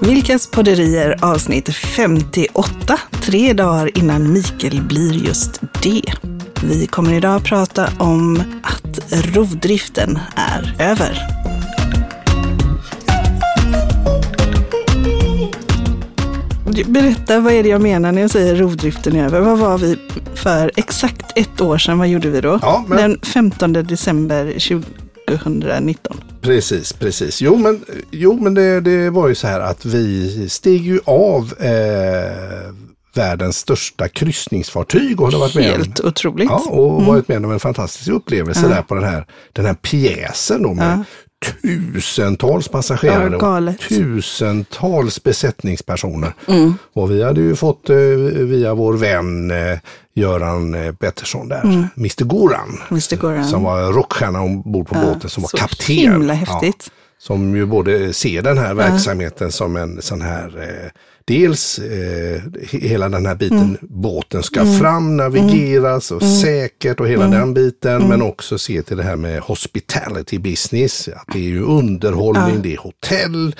Vilkas podderier avsnitt 58, tre dagar innan Mikael blir just det. Vi kommer idag prata om att rovdriften är över. Berätta, vad är det jag menar när jag säger rovdriften är över? Vad var vi för exakt ett år sedan? Vad gjorde vi då? Ja, men- Den 15 december 2019. Precis, precis. Jo, men, jo, men det, det var ju så här att vi steg ju av eh, världens största kryssningsfartyg och varit med om, Helt otroligt. ja, och varit med om en fantastisk upplevelse där på den här, den här pjäsen då med tusentals passagerare Ja, tusentals besättningspersoner. Mm. Och vi hade ju fått eh, via vår vän eh, Göran eh, Pettersson där, Mr Goran. Mr. Mm. Goran. Som var rockstjärna ombord på båten, som var kapten. himla Ja. häftigt. Som ju både ser den här verksamheten som en sån här, dels eh, he- hela den här biten, Mm. båten ska fram, navigeras och säkert och hela den biten. Men också se till det här med hospitality business. Att det är ju underhållning, det är hotell,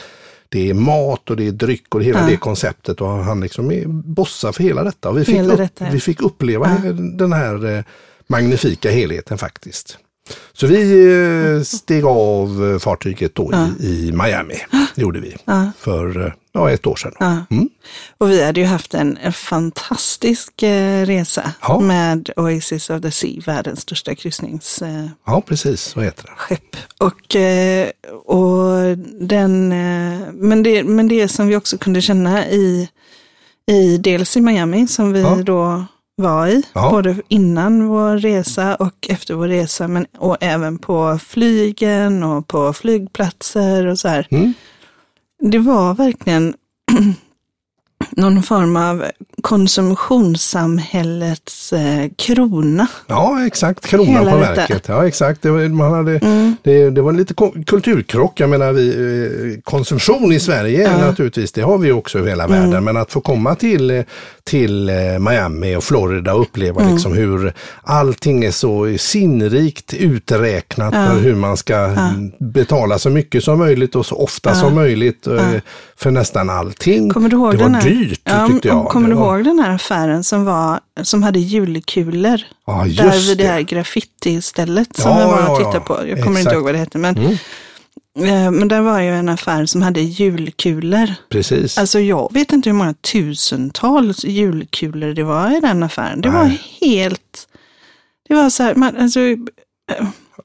det är mat och det är dryck och hela det konceptet. Och han liksom är bossar för hela detta. Och vi fick, detta, ja. vi fick uppleva den här eh, magnifika helheten faktiskt. Så vi eh, steg av eh, fartyget då i, i Miami. Det gjorde vi för eh, ja, ett år sedan. Mm. Och vi hade ju haft en, en fantastisk eh, resa Ja. med Oasis of the Sea, världens största kryssningsskepp. Eh, Ja, precis. Så heter det. skepp. och, eh, och den, men, det, men det som vi också kunde känna i, i dels i Miami som vi Ja. då var i, Ja. både innan vår resa och efter vår resa, men och även på flygen och på flygplatser och så här. Mm. Det var verkligen någon form av konsumtionssamhällets eh, krona. Ja, exakt. Kronan Hela på detta. verket. Ja, exakt. Det var, man hade, Mm. det, det var lite kulturkrock. Jag menar, vi, eh, konsumtion i Sverige naturligtvis, det har vi också över hela Mm. världen. Men att få komma till, eh, till eh, Miami och Florida och uppleva Mm. liksom hur allting är så sinnrikt uträknat för hur man ska mm, betala så mycket som möjligt och så ofta som möjligt för nästan allting. Kommer du ihåg det den var här? Dyrt ja, tyckte jag. Kommer du var, ihåg den här affären som, var, som hade julkulor? Ja, just där vid det här graffiti-stället som Ja, vi var och tittade ja. på. Jag kommer inte Exakt. ihåg vad det hette. Men, Mm. eh, men där var ju en affär som hade julkulor. Precis. Alltså jag vet inte hur många tusentals julkulor det var i den affären. Det var Nej. helt... Det var så här, man, alltså,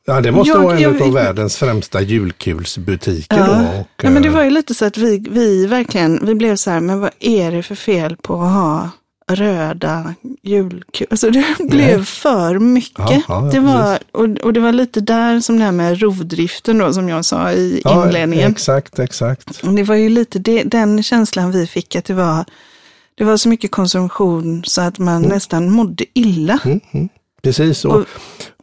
Ja, det måste Jag- vara en jag- av världens främsta julkulsbutiker Ja. då. Och, Ja, men det eh, var ju lite så att vi, vi verkligen, vi blev så här, men vad är det för fel på att ha röda julkulor? Alltså det blev för mycket. Ja, ja, det var, och, och det var lite där som det här med rovdriften då, som jag sa i inledningen. Exakt, exakt. Det var ju lite det, den känslan vi fick, att det var, det var så mycket konsumtion så att man nästan mådde illa. Mm, mm. Precis, och,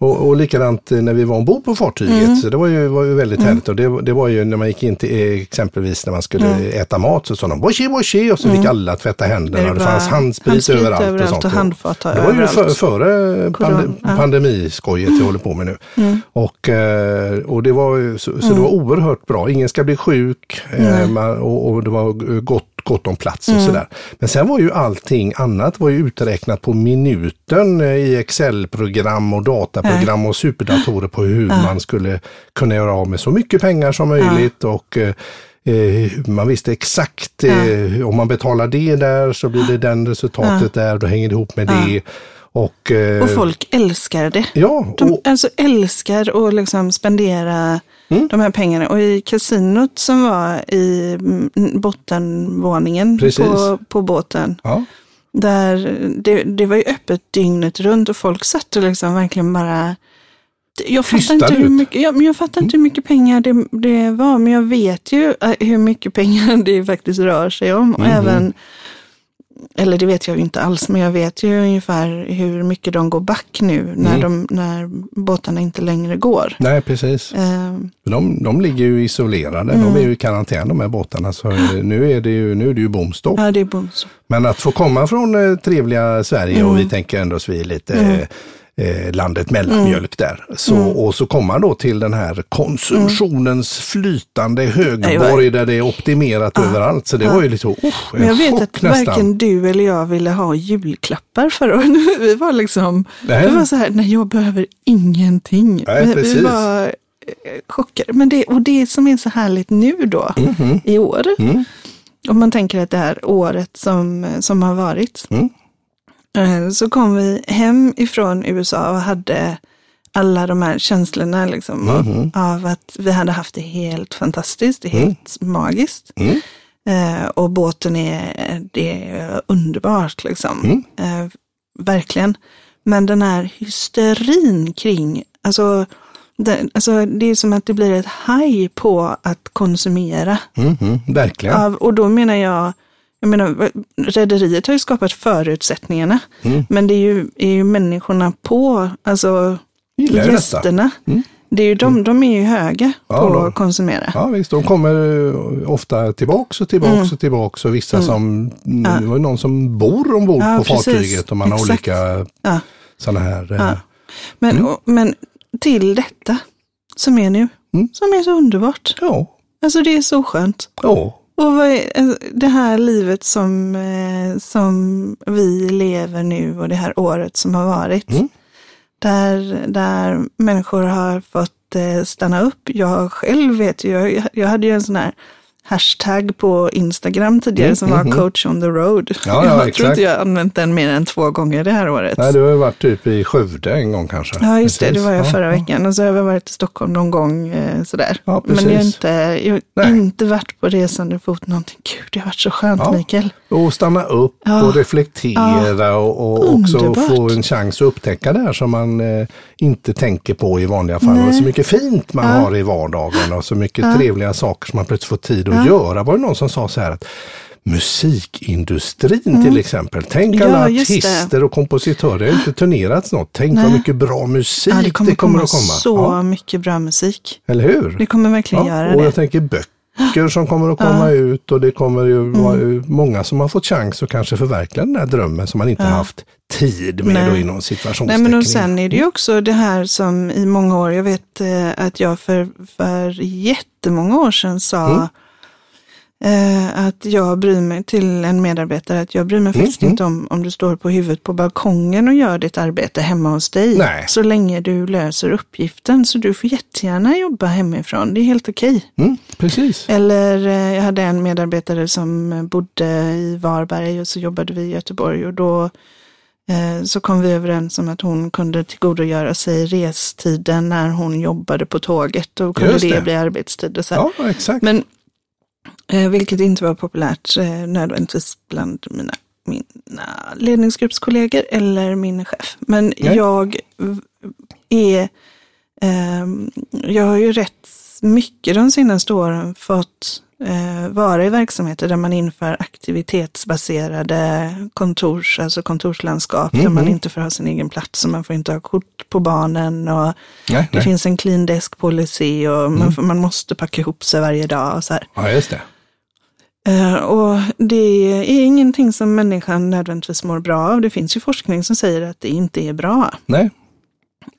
Och- och, likadant eh, när vi var ombord på fartyget. Mm. Så det var ju, var ju väldigt härligt. Och det, det var ju när man gick in till, eh, exempelvis när man skulle Mm. äta mat så sa de boshi boshi och så fick alla tvätta händerna. och det fanns handsprit, handsprit överallt. överallt och, sånt. och handfat det var ju för, före pande, ja. pandemiskojet jag håller på med nu. Mm. Och, eh, och det var, så, så det var oerhört bra. Ingen ska bli sjuk och, och det var gott, gott om plats Mm. och sådär. Men sen var ju allting annat var ju uträknat på minuten i Excel-program och dataprogram och superdatorer på hur man skulle kunna göra av med så mycket pengar som möjligt. och eh, Eh, man visste exakt, eh, om man betalar det där så blir det den resultatet där, då hänger det ihop med det. Och, eh, Och folk älskar det. ja, De och, alltså älskar att liksom spendera Mm. de här pengarna. Och i kasinot som var i mm, bottenvåningen på, på båten, ja, där det, det var ju öppet dygnet runt och folk satt och liksom verkligen bara jag fattar, inte hur. Mm. mycket, ja, men jag fattar inte hur mycket pengar det, det var, men jag vet ju eh, hur mycket pengar det faktiskt rör sig om. Och även, eller det vet jag ju inte alls, men jag vet ju ungefär hur mycket de går back nu när, Mm. de, när båtarna inte längre går. nej precis. Eh, De, de ligger ju isolerade, de är ju i karantän de här båtarna. Så eh, nu är det ju, nu är det ju bomstopp. ja, det är booms. Men att få komma från eh, trevliga Sverige och vi tänker ändå så vi är lite eh, eh, landet mellanmjölk där. Så, Och så kommer man då till den här konsumtionens flytande högborg där det är optimerat överallt. Så det var ju lite, oh, Men jag vet att nästan. varken du eller jag ville ha julklappar förra året. Vi var liksom, Nej. vi var så här, nej jag behöver ingenting. Nej, vi, vi precis. var eh, chockade. Men det, och det som är så härligt nu då, Mhm. i år, Mm. om man tänker att det här året som, som har varit, Mm. eh, så kom vi hem ifrån USA och hade alla de här känslorna liksom, Mhm. av, av att vi hade haft det helt fantastiskt, det är helt magiskt. Mm. Eh, och båten är, det är underbart liksom. Mm. Eh, verkligen. Men den här hysterin kring, alltså det, alltså det är som att det blir ett haj på att konsumera. Mhm, verkligen. Av, och då menar jag, jag menar, rederiet har ju skapat förutsättningarna. Mm. Men det är ju, är ju människorna på, alltså Gillar gästerna. Mm. Det är ju de, de är ju höga Ja, på att konsumera. Ja visst, de kommer eh, ofta tillbaks och tillbaks Mm. och tillbaks och vissa som, mm, det var någon som bor ombord Ja, på precis. fartyget och man har Exakt. olika Ja. sådana här. eh, Ja. Men, Mm. och, men till detta som är nu, Mm. som är så underbart. Ja, Alltså det är så skönt. ja, Och vad är, alltså, det här livet som, eh, som vi lever nu och det här året som har varit. Mm. Där, där människor har fått eh, stanna upp. Jag själv vet ju, jag, jag hade ju en sån här hashtag på Instagram tidigare Mm, som var mhm. coach on the road. Ja, ja, jag tror inte jag använt den mer än två gånger det här året. Nej, du har ju varit typ i Skövde en gång kanske. Ja, just det. Det Precis. var jag Ja, förra veckan. Och så har jag varit i Stockholm någon gång eh, sådär. Ja, Men jag har precis. inte, jag har inte varit på resande fot någonting. Gud, det har varit så skönt, Ja. Mikael. Och stanna upp och reflektera och, och också få en chans att upptäcka det här som man eh, inte tänker på i vanliga fall. Nej. Och så mycket fint man har i vardagen och så mycket trevliga saker som man plötsligt får tid att Ja. göra. Var det någon som sa så här att musikindustrin till exempel. Tänk Mm. Ja, alla det. artister och kompositörer. Det har inte turnerats något. Tänk Nej. vad mycket bra musik Ja, det kommer, komma, att komma. så Ja, mycket bra musik. eller hur? Det kommer verkligen göra och det. jag tänker böcker som kommer att komma ut och det kommer ju Mm. vara många som har fått chans att kanske förverkliga den här drömmen som man inte har haft tid med Nej. då inom Nej, situationstecken. men och sen är det ju också det här som i många år, jag vet eh, att jag för, för jättemånga år sedan sa Mm. Eh, att jag bryr mig till en medarbetare, att jag bryr mig Mm, faktiskt inte om, om du står på huvudet på balkongen och gör ditt arbete hemma hos dig. Nej. Så länge du löser uppgiften, så du får jättegärna jobba hemifrån, det är helt okej. Mm, precis. Eller eh, jag hade en medarbetare som eh, bodde i Varberg och så jobbade vi i Göteborg och då så kom vi överens om att hon kunde tillgodogöra sig restiden när hon jobbade på tåget och kunde Just det. det. bli arbetstid och så. Ja, exakt. Men vilket inte var populärt eh, nödvändigtvis bland mina, mina ledningsgruppskollegor eller min chef. Men Nej. jag är, ehm, jag har ju rätt mycket de senaste åren fått eh, vara i verksamheter där man inför aktivitetsbaserade kontors, alltså kontorslandskap där man Mhm. inte får ha sin egen plats och man får inte ha kort på barnen och nej, det nej. Mm. finns en clean desk policy och man, får- man måste packa ihop sig varje dag och så här. Ja, just det. Eh, och det är ingenting som människan nödvändigtvis mår bra av. Det finns ju forskning som säger att det inte är bra. Nej.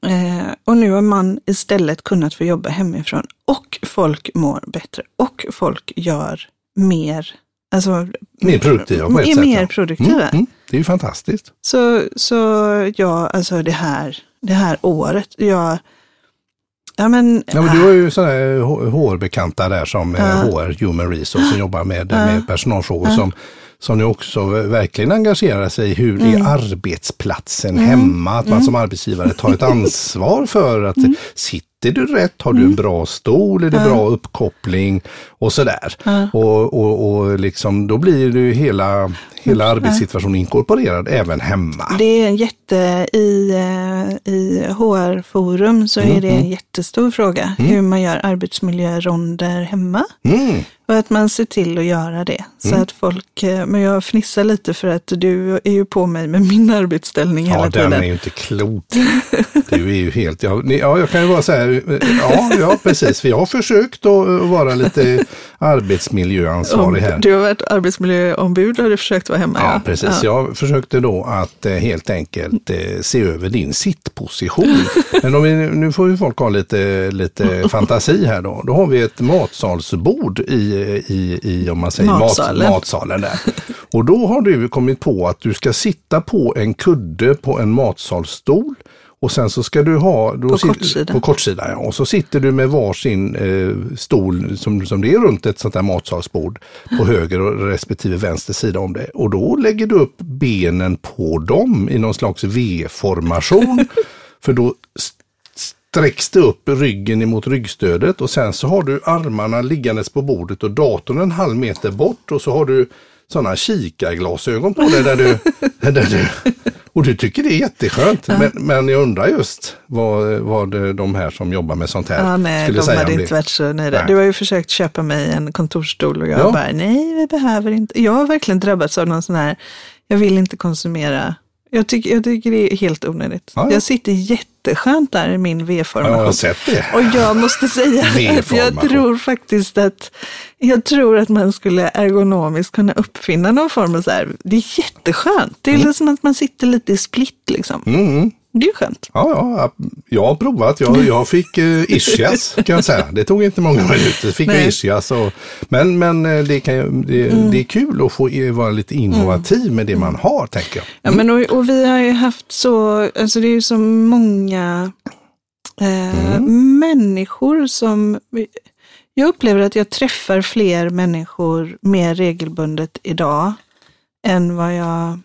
Eh, och nu har man istället kunnat få jobba hemifrån och folk mår bättre och folk gör mer, alltså Mer produktiva på ett är sätt. mer ja. produktiva. Mm, mm, det är ju fantastiskt. Så, så ja, alltså det här, det här året, jag, ja men, Ja, men du har ju sådana HR-bekanta där som Ja. ja. HR, Human Resource, som jobbar med, Ja. med personalfrågor som, som nu också verkligen engagerar sig i hur Mm. är arbetsplatsen hemma, att man som arbetsgivare tar ett ansvar för att Mm. Sitter du rätt, har du en bra stol, är det bra uppkoppling och sådär. Ja. Och, och, och liksom, då blir ju hela, hela arbetssituationen inkorporerad även hemma. Det är en jätte, i, eh, i HR-forum så är det en jättestor fråga hur man gör arbetsmiljöronder hemma. Mm. Och att man ser till att göra det. Så att folk, eh, men jag fnissar lite för att du är ju på mig med min arbetsställning Ja, hela den är tiden. ju inte klok. Du är ju helt, ja, ja jag kan ju bara säga, ja, ja, precis. Vi har försökt att vara lite arbetsmiljöansvarig här. Du har varit arbetsmiljöombud och du försökt vara hemma. Ja, precis. Ja. Jag försökte då att helt enkelt se över din sittposition. Men om vi, nu får ju folk ha lite, lite fantasi här då. Då har vi ett matsalsbord i, i, i om man säger matsalen. Mat, matsalen där. Och då har du kommit på att du ska sitta på en kudde på en matsalsstol och sen så ska du ha på, kortsida. på kortsida. Ja. Och så sitter du med varsin eh, stol som, som det är runt ett sånt där matsalsbord på höger och respektive vänster sida om det. Och då lägger du upp benen på dem i någon slags V-formation. För då sträcks det upp ryggen emot ryggstödet och sen så har du armarna liggandes på bordet och datorn en halv meter bort och så har du sådana kikarglasögon på dig där du, där du och du tycker det är jätteskönt. Ja. Men, men jag undrar just vad, vad de här som jobbar med sånt här ja, nej, skulle de säga. hade inte varit så nöjda. Du har ju försökt köpa mig en kontorsstol och jag ja. bara, nej vi behöver inte. Jag har verkligen drabbats av någon sån här, jag vill inte konsumera jag tycker, jag tycker det är helt onödigt. Ja, ja. Jag sitter jätteskönt där i min V-formation. Ja, jag har sett det. Och jag måste säga att jag tror faktiskt att jag tror att man skulle ergonomiskt kunna uppfinna någon form av så här. Det är jätteskönt. Det är mm. som att man sitter lite i split liksom. Mm. Det är skönt. Ja, ja, jag har provat. Jag, jag fick uh, ischias kan jag säga. Det tog inte många minuter. Fick jag ischias och, men men eh, det, kan, det, mm. det är kul att få vara lite innovativ mm. med det man har, tänker jag. Ja, men och, och, vi har ju haft så, alltså det är ju så många eh, mm. människor som jag upplever att jag träffar fler människor mer regelbundet idag än vad jag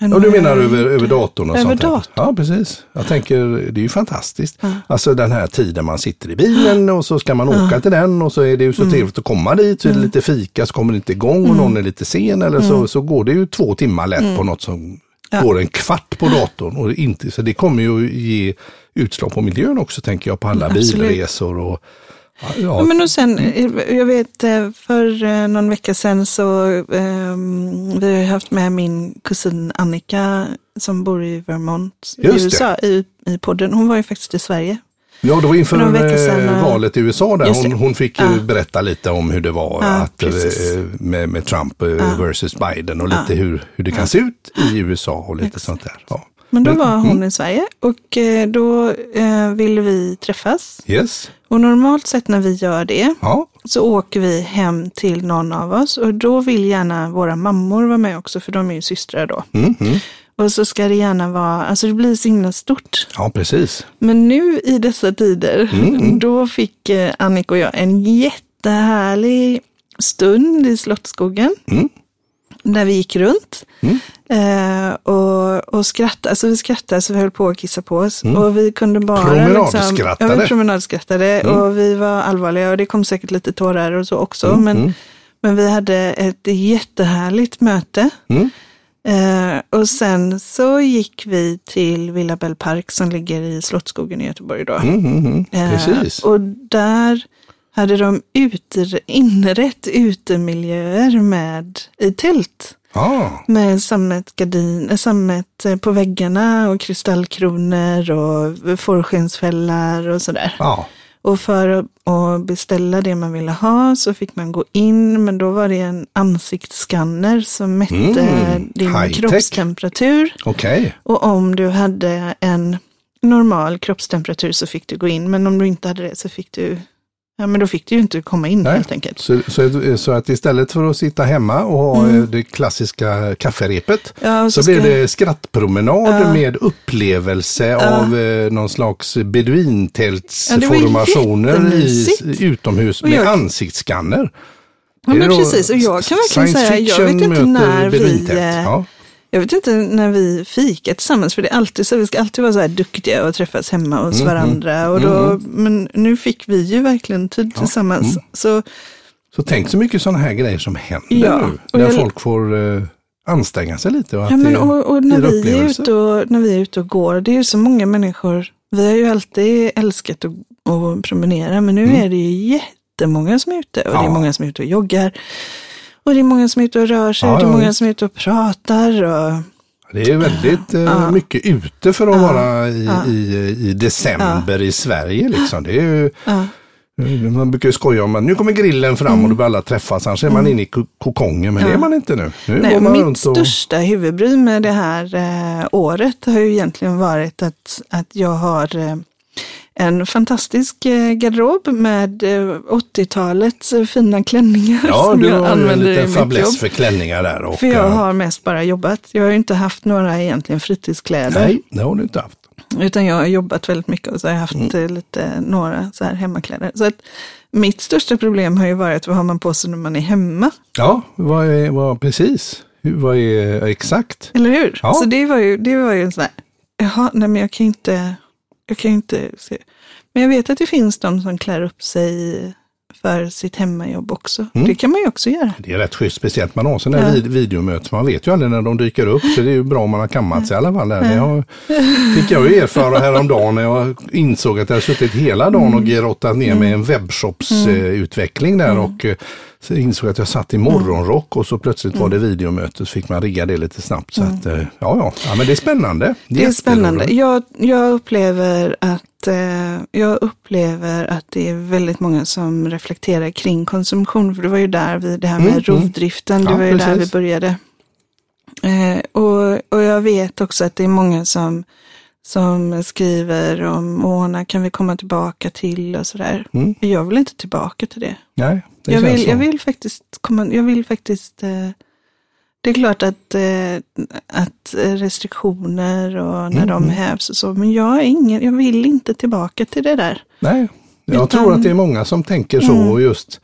Ja, du menar över, över datorn och över sånt? Datorn. Ja, precis. Jag tänker, det är ju fantastiskt. Ja. Alltså den här tiden man sitter i bilen och så ska man åka ja. till den och så är det ju så mm. trevligt att komma dit. Så är det mm. lite fika så kommer det inte igång och mm. någon är lite sen eller så, mm. så går det ju två timmar lätt på något som ja. går en kvart på datorn. Och inte, så det kommer ju ge utslag på miljön också tänker jag på alla Absolut. bilresor och Ja. men och sen, jag vet eh, för eh, någon vecka sedan så um, vi har haft med min kusin Annika som bor i Vermont i USA i, i podden. Hon var ju faktiskt i Sverige. Ja, det var inför sedan, valet i USA där hon, hon, fick ja. berätta lite om hur det var ja, att, med, med, Trump versus Biden och lite hur, hur det kan se ut i USA och lite Exakt. sånt där. Men då var hon mm. i Sverige och då eh, ville vi träffas. Yes. Och normalt sett när vi gör det ja. så åker vi hem till någon av oss och då vill gärna våra mammor vara med också för de är ju systrar då. Mm, mm. Och så ska det gärna vara, alltså det blir så himla stort. Ja, precis. Men nu i dessa tider, mm, mm. då fick eh, Annika och jag en jättehärlig stund i Slottsskogen. När vi gick runt. Mm. Eh, och, och skrattade, alltså vi skrattade så vi höll på att kissa på oss. Mm. Och vi kunde bara... Promenadskrattade. Liksom, ja, vi promenadskrattade mm. och vi var allvarliga och det kom säkert lite tårar och så också. Mm, men, mm. men vi hade ett jättehärligt möte. Mm. Eh, och sen så gick vi till Villa Bell Park som ligger i Slottsskogen i Göteborg då. Eh, Precis. och där hade de uter, inrett utemiljöer med, i tält. Ah. Med sammetgardin, sammet på väggarna och kristallkronor och fårskensfällar och sådär. Ah. Och för att beställa det man ville ha så fick man gå in, men då var det en ansiktsskanner som mätte mm, din kroppstemperatur. Okay. Och om du hade en normal kroppstemperatur så fick du gå in, men om du inte hade det så fick du Ja, men då fick du ju inte komma in Nej. helt enkelt. Så, så, så, att istället för att sitta hemma och ha mm. Eh, det klassiska kafferepet ja, så, så blir det skrattpromenad ja. med upplevelse ja. av eh, någon slags beduintältsformationer i, utomhus med jag... ansiktsskanner. Ja, men precis. Och jag kan verkligen säga, jag vet inte när vi... Ja. Jag vet inte när vi fikar tillsammans, för det är alltid så, vi ska alltid vara så här duktiga och träffas hemma hos mm, varandra. Och då, mm. Men nu fick vi ju verkligen tid ja, tillsammans. Mm. Så, så tänk så mycket sådana här grejer som händer ja, nu, när jag, folk får uh, anstränga sig lite. Och, ja, men, och, och när, vi är ute och, när vi är ute och går, det är ju så många människor, vi har ju alltid älskat att, att promenera, men nu mm. är det ju jättemånga som är ute och ja. det är många som är ute och joggar. Och det är många som är ute och rör sig, ja, och det är många som är ute och pratar. Och, Det är väldigt eh, mycket ute för att vara i, i, i december i Sverige. Liksom. Det är ju, Man brukar ju skoja om att nu kommer grillen fram och då börjar alla träffas. Annars är man inne i ko- kokongen, men det är man inte nu. Nu Nej, mitt och... största huvudbry med det här eh, året har ju egentligen varit att, att jag har eh, en fantastisk eh, garderob med eh, 80-talets eh, fina klänningar Ja, som du jag har en använder i liten fäbless för klänningar där. Och, För jag eh, har mest bara jobbat. Jag har ju inte haft några egentligen fritidskläder. Nej, det har du inte haft. Utan jag har jobbat väldigt mycket och så har jag haft Mm. eh, lite, några så här hemmakläder. Så att mitt största problem har ju varit vad har man på sig när man är hemma? Ja, vad är, vad, precis. Hur- Vad är exakt? Eller hur? Ja. Så det var ju, det var ju en sån här, jaha, nej men jag kan inte, jag kan inte se. Men jag vet att det finns de som klär upp sig för sitt hemmajobb också. Mm. Det kan man ju också göra. Det är rätt schysst, speciellt man har sådana här Ja. vid- videomöten. Man vet ju aldrig när de dyker upp, så det är ju bra om man har kammat sig i alla fall. Där. Det har, fick jag ju erfara häromdagen när jag insåg att jag suttit hela dagen och grottat ner med en webbshopsutveckling där och eh, så insåg att jag satt i morgonrock och så plötsligt var det videomöte så fick man rigga det lite snabbt. Så att, eh, ja, ja. ja, men det är spännande. Det är spännande. Jag, jag, upplever att, eh, jag upplever att det är väldigt många som reflekterar kring konsumtion. För det var ju där vi, det här med Mm, mm. rovdriften, det Ja, var ju där vi precis. började. Eh, och, och jag vet också att det är många som, som skriver om, när kan vi komma tillbaka till och sådär. Mm. Jag vill inte tillbaka till det. Nej, det Jag vill, så. jag vill faktiskt komma, jag vill faktiskt, eh, det är klart att, eh, att restriktioner och när de Mm. hävs och så, men jag, är ingen, jag vill inte tillbaka till det där. Nej, jag Utan- tror att det är många som tänker så Mm. just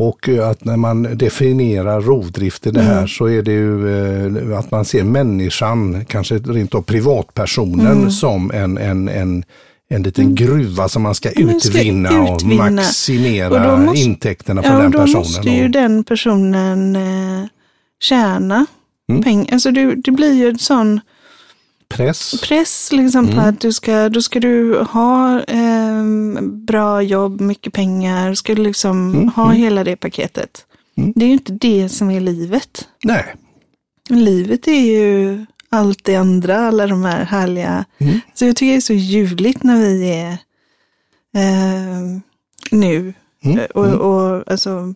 och eh, att när man definierar rovdrift i det Mm. här så är det ju eh, att man ser människan, kanske rent av privatpersonen, Mm. som en, en, en, en liten gruva som man ska man ska utvinna och utvinna. maximera Och då måste- intäkterna från Ja, och den då personen. måste ju och, den personen eh, tjäna Mm. pengar. Alltså det, det blir ju en sån press. press liksom Mm. på att du ska, då ska du ha eh, bra jobb, mycket pengar, ska du liksom Mm, ha hela det paketet. Mm. Det är ju inte det som är livet. Nej, Livet är ju allt det andra, alla de här härliga. Mm. Så jag tycker det är så ljuvligt när vi är eh, nu. Mm, Och, och alltså,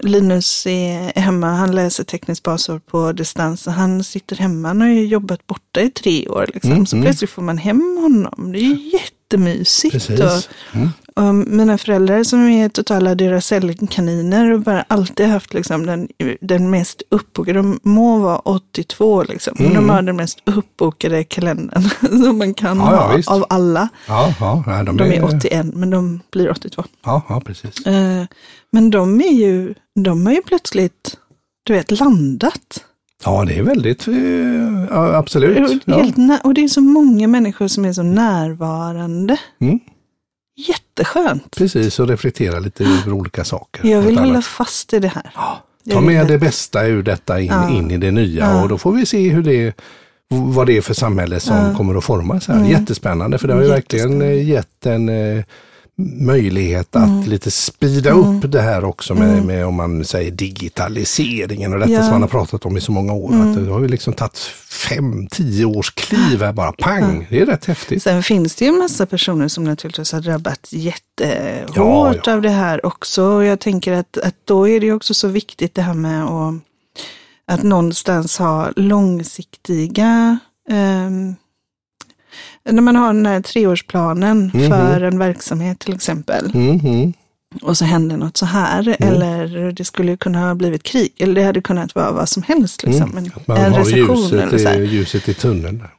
Linus är hemma, han läser tekniskt basår på distans. och Han sitter hemma, han har ju jobbat borta i tre år. Liksom. Mm, så mm. plötsligt får man hem honom. Det är ju jättemysigt. precis. Och, Mm. och mina föräldrar som är totala Duracell-kaniner och bara alltid haft liksom den, den mest uppbokade, de må vara 82 liksom, men de Mm. har den mest uppbokade kalendern som man kan Ja, ja, ha visst. av alla. Ja, ja, de, De är 81 men de blir 82. Ja, ja, precis. Eh, Men de är ju, de har ju plötsligt, du vet, landat. Ja, det är väldigt, eh, ja, absolut. Ja. Och det är så många människor som är så närvarande. Mm. Jätteskönt. Precis, och reflektera lite över olika saker. Jag vill hålla fast i det här. Ja, Ta med det. det bästa ur detta in, Ja. in i det nya och då får vi se hur det, vad det är för samhälle som kommer att formas här. Mm. Jättespännande för det har ju verkligen eh, gett en eh, möjlighet att Mm. lite speeda upp det här också med, med om man säger digitaliseringen och detta. Mm. som man har pratat om i så många år. Att det har ju liksom tagit fem, tio års kliv här bara, pang! Det är rätt häftigt. Sen finns det ju en massa personer som naturligtvis har drabbats jättehårt Ja, ja. av det här också. Jag tänker att, att då är det också så viktigt det här med att, att någonstans ha långsiktiga ehm, när man har den här treårsplanen Mhm. för en verksamhet till exempel Mm, mm. och så händer något så här eller det skulle kunna ha blivit krig eller det hade kunnat vara vad som helst. Liksom. Mm. En, man en har recession eller ljuset så här. ljuset i tunneln. Där.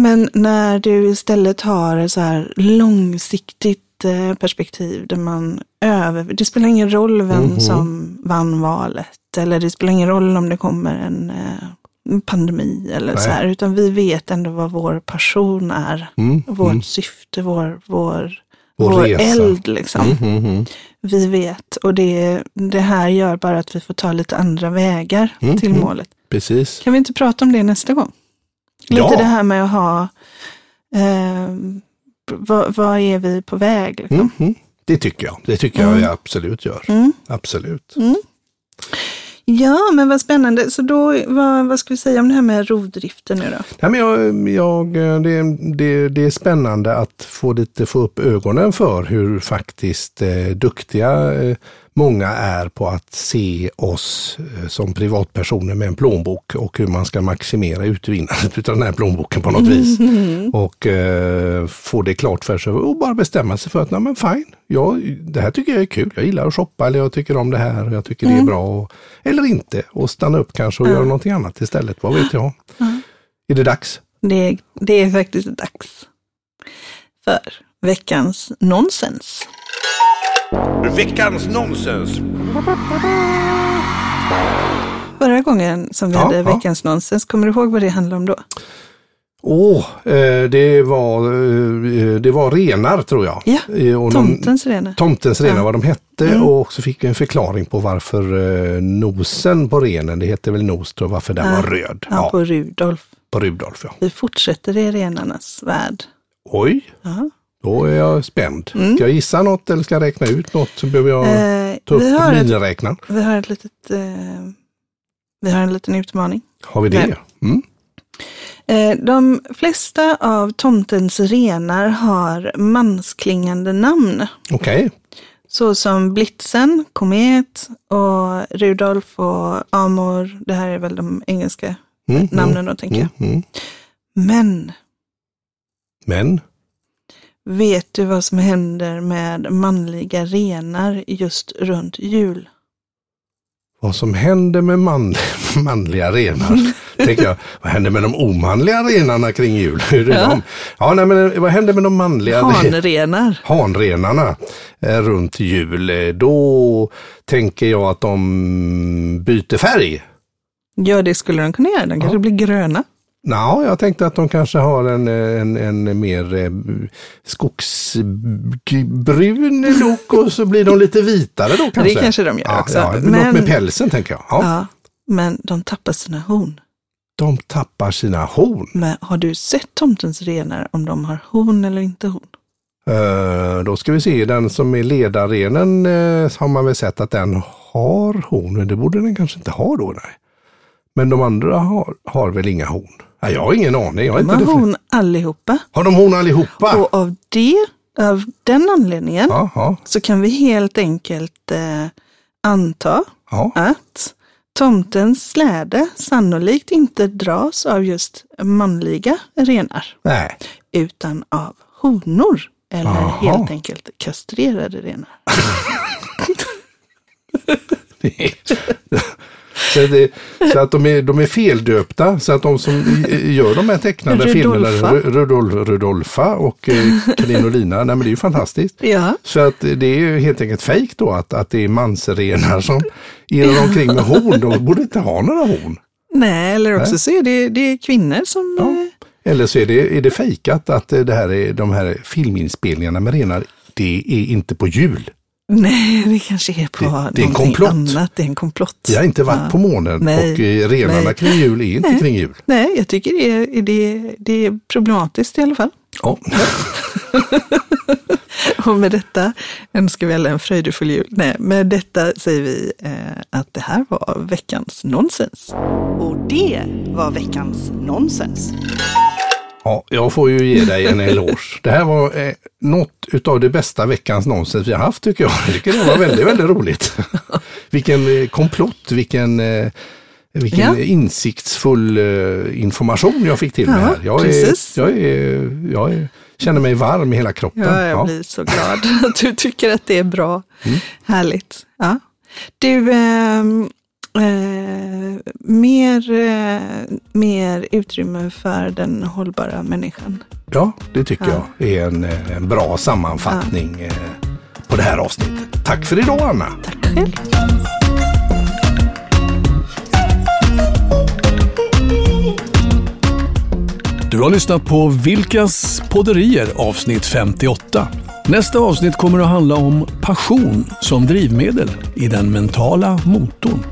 Men när du istället har ett så här långsiktigt eh, perspektiv där man över... Det spelar ingen roll vem Mhm. som vann valet eller det spelar ingen roll om det kommer en, eh, en pandemi eller Nej. så här, utan vi vet ändå vad vår passion är. Mm, Vårt mm. syfte, vår, vår, Vår vår, eld liksom. Mm, mm, mm. Vi vet och det, det här gör bara att vi får ta lite andra vägar Mm, till målet. Precis. Kan vi inte prata om det nästa gång? Lite Ja. det här med att ha, eh, vad, vad är vi på väg? Liksom? Det tycker jag. Det tycker jag jag absolut gör. Absolut. Ja, men vad spännande. Så då, vad, vad ska vi säga om det här med rovdriften nu då? Nej, men jag, jag, det, det, det är spännande att få, lite, få upp ögonen för hur faktiskt eh, duktiga eh, många är på att se oss eh, som privatpersoner med en plånbok och hur man ska maximera utvinnandet av den här plånboken på något vis. Och eh, få det klart för sig och bara bestämma sig för att, nej men fine, ja, det här tycker jag är kul. Jag gillar att shoppa eller jag tycker om det här och jag tycker det är bra. Och, eller inte och stanna upp kanske och göra någonting annat istället, vad vet jag. Är det dags? Det, det är faktiskt dags för veckans nonsens. Veckans nonsens. Förra gången som vi Ja, hade ja. veckans nonsens, kommer du ihåg vad det handlade om då? Åh, eh, det, var, eh, det var renar tror jag. Ja, Eh, Tomtens renar. Tomtens renar, Ja. vad de hette Mm. och så fick vi en förklaring på varför eh, nosen på renen, det heter väl nos, tror jag, varför den Ja. var röd. Ja, på Rudolf. på Rudolf. Ja. Vi fortsätter i renarnas värld. Oj, Ja. Då är jag spänd. Mm. Ska jag gissa något eller ska jag räkna ut något så behöver jag Eh, ta upp vi, har ett, miniräknaren. vi har ett litet, eh, vi har en liten utmaning. Har vi det? Mm. Eh, de flesta av tomtens renar har mansklingande namn. Okej, Såsom Blitzen, Komet och Rudolf och Amor. Det här är väl de engelska mm, namnen då tänker mm, jag. mm. Men Men, vet du vad som händer med manliga renar just runt jul? vad som händer med man, manliga renar? tänker jag, vad händer med de omanliga renarna kring jul? Hur är Ja. de? Ja, nej, men vad händer med de manliga? Hanrenar. hanrenarna eh, runt jul, eh, då tänker jag att de byter färg. Ja, det skulle de kunna göra. De kanske blir gröna. Nå, jag tänkte att de kanske har en, en, en mer eh, skogsbrun look och så blir de lite vitare då kanske. kanske de gör ja, också. Ja, Men- Något med pälsen tänker jag. Ja. Ja. Men de tappar sina horn. De tappar sina horn. Men har du sett tomtens renar om de har horn eller inte horn? Eh, då ska vi se, den som är ledarrenen eh, har man väl sett att den har horn, men det borde den kanske inte ha då. Nej. Men de andra har, har väl inga horn? Nej, jag har ingen aning. Jag har De har horn allihopa. har de horn allihopa? Och av det, av den anledningen, Ja, ja, så kan vi helt enkelt eh, anta ja. att tomtens släde sannolikt inte dras av just manliga renar, Nej. utan av honor. Eller Jaha. helt enkelt kastrerade renar. så, det, så att de är, de är feldöpta, så att de som gör de här tecknade filmerna, Rudolfa. Ru- Rudolf, Rudolfa och eh, Kaninolina, nej men det är ju fantastiskt. Ja, Så att det är ju helt enkelt fejk då att, att det är mansrenar som irrar omkring med horn. De borde inte ha några horn. nej, eller också så är det, det är kvinnor som... Ja. eh, Eller så är det, är det fejkat att eh, det här är, de här filminspelningarna med renar, det är inte på jul. Nej, det kanske är på Det- det är en komplott. annat. Det är en komplott. Vi har inte varit Ja. på månen Nej. och eh, renarna Nej. kring jul är inte Nej. kring jul. Nej, jag tycker det är, det, det är problematiskt i alla fall. Ja. Och med detta önskar vi alla en fröjdefull jul. Nej, med detta säger vi eh, att det här var veckans nonsens. Och det var veckans nonsens. Ja, jag får ju ge dig en eloge. Det här var eh, något utav det bästa veckans nonsens vi har haft tycker jag. Jag tycker det var väldigt, väldigt roligt. vilken eh, komplott, vilken eh, vilken Ja. insiktsfull eh, information jag fick till mig här. Jag, är, jag, är, jag är, känner mig varm i hela kroppen. Ja, jag Ja. blir så glad att du tycker att det är bra. Mm. Härligt. Ja. Du, ehm, eh, mer, eh, mer utrymme för den hållbara människan. Ja, det tycker Ja. jag är en, eh, en bra sammanfattning eh, på det här avsnittet. Tack för idag Anna! Tack själv. Du har lyssnat på Vilkas podderier avsnitt 58. Nästa avsnitt kommer att handla om passion som drivmedel i den mentala motorn.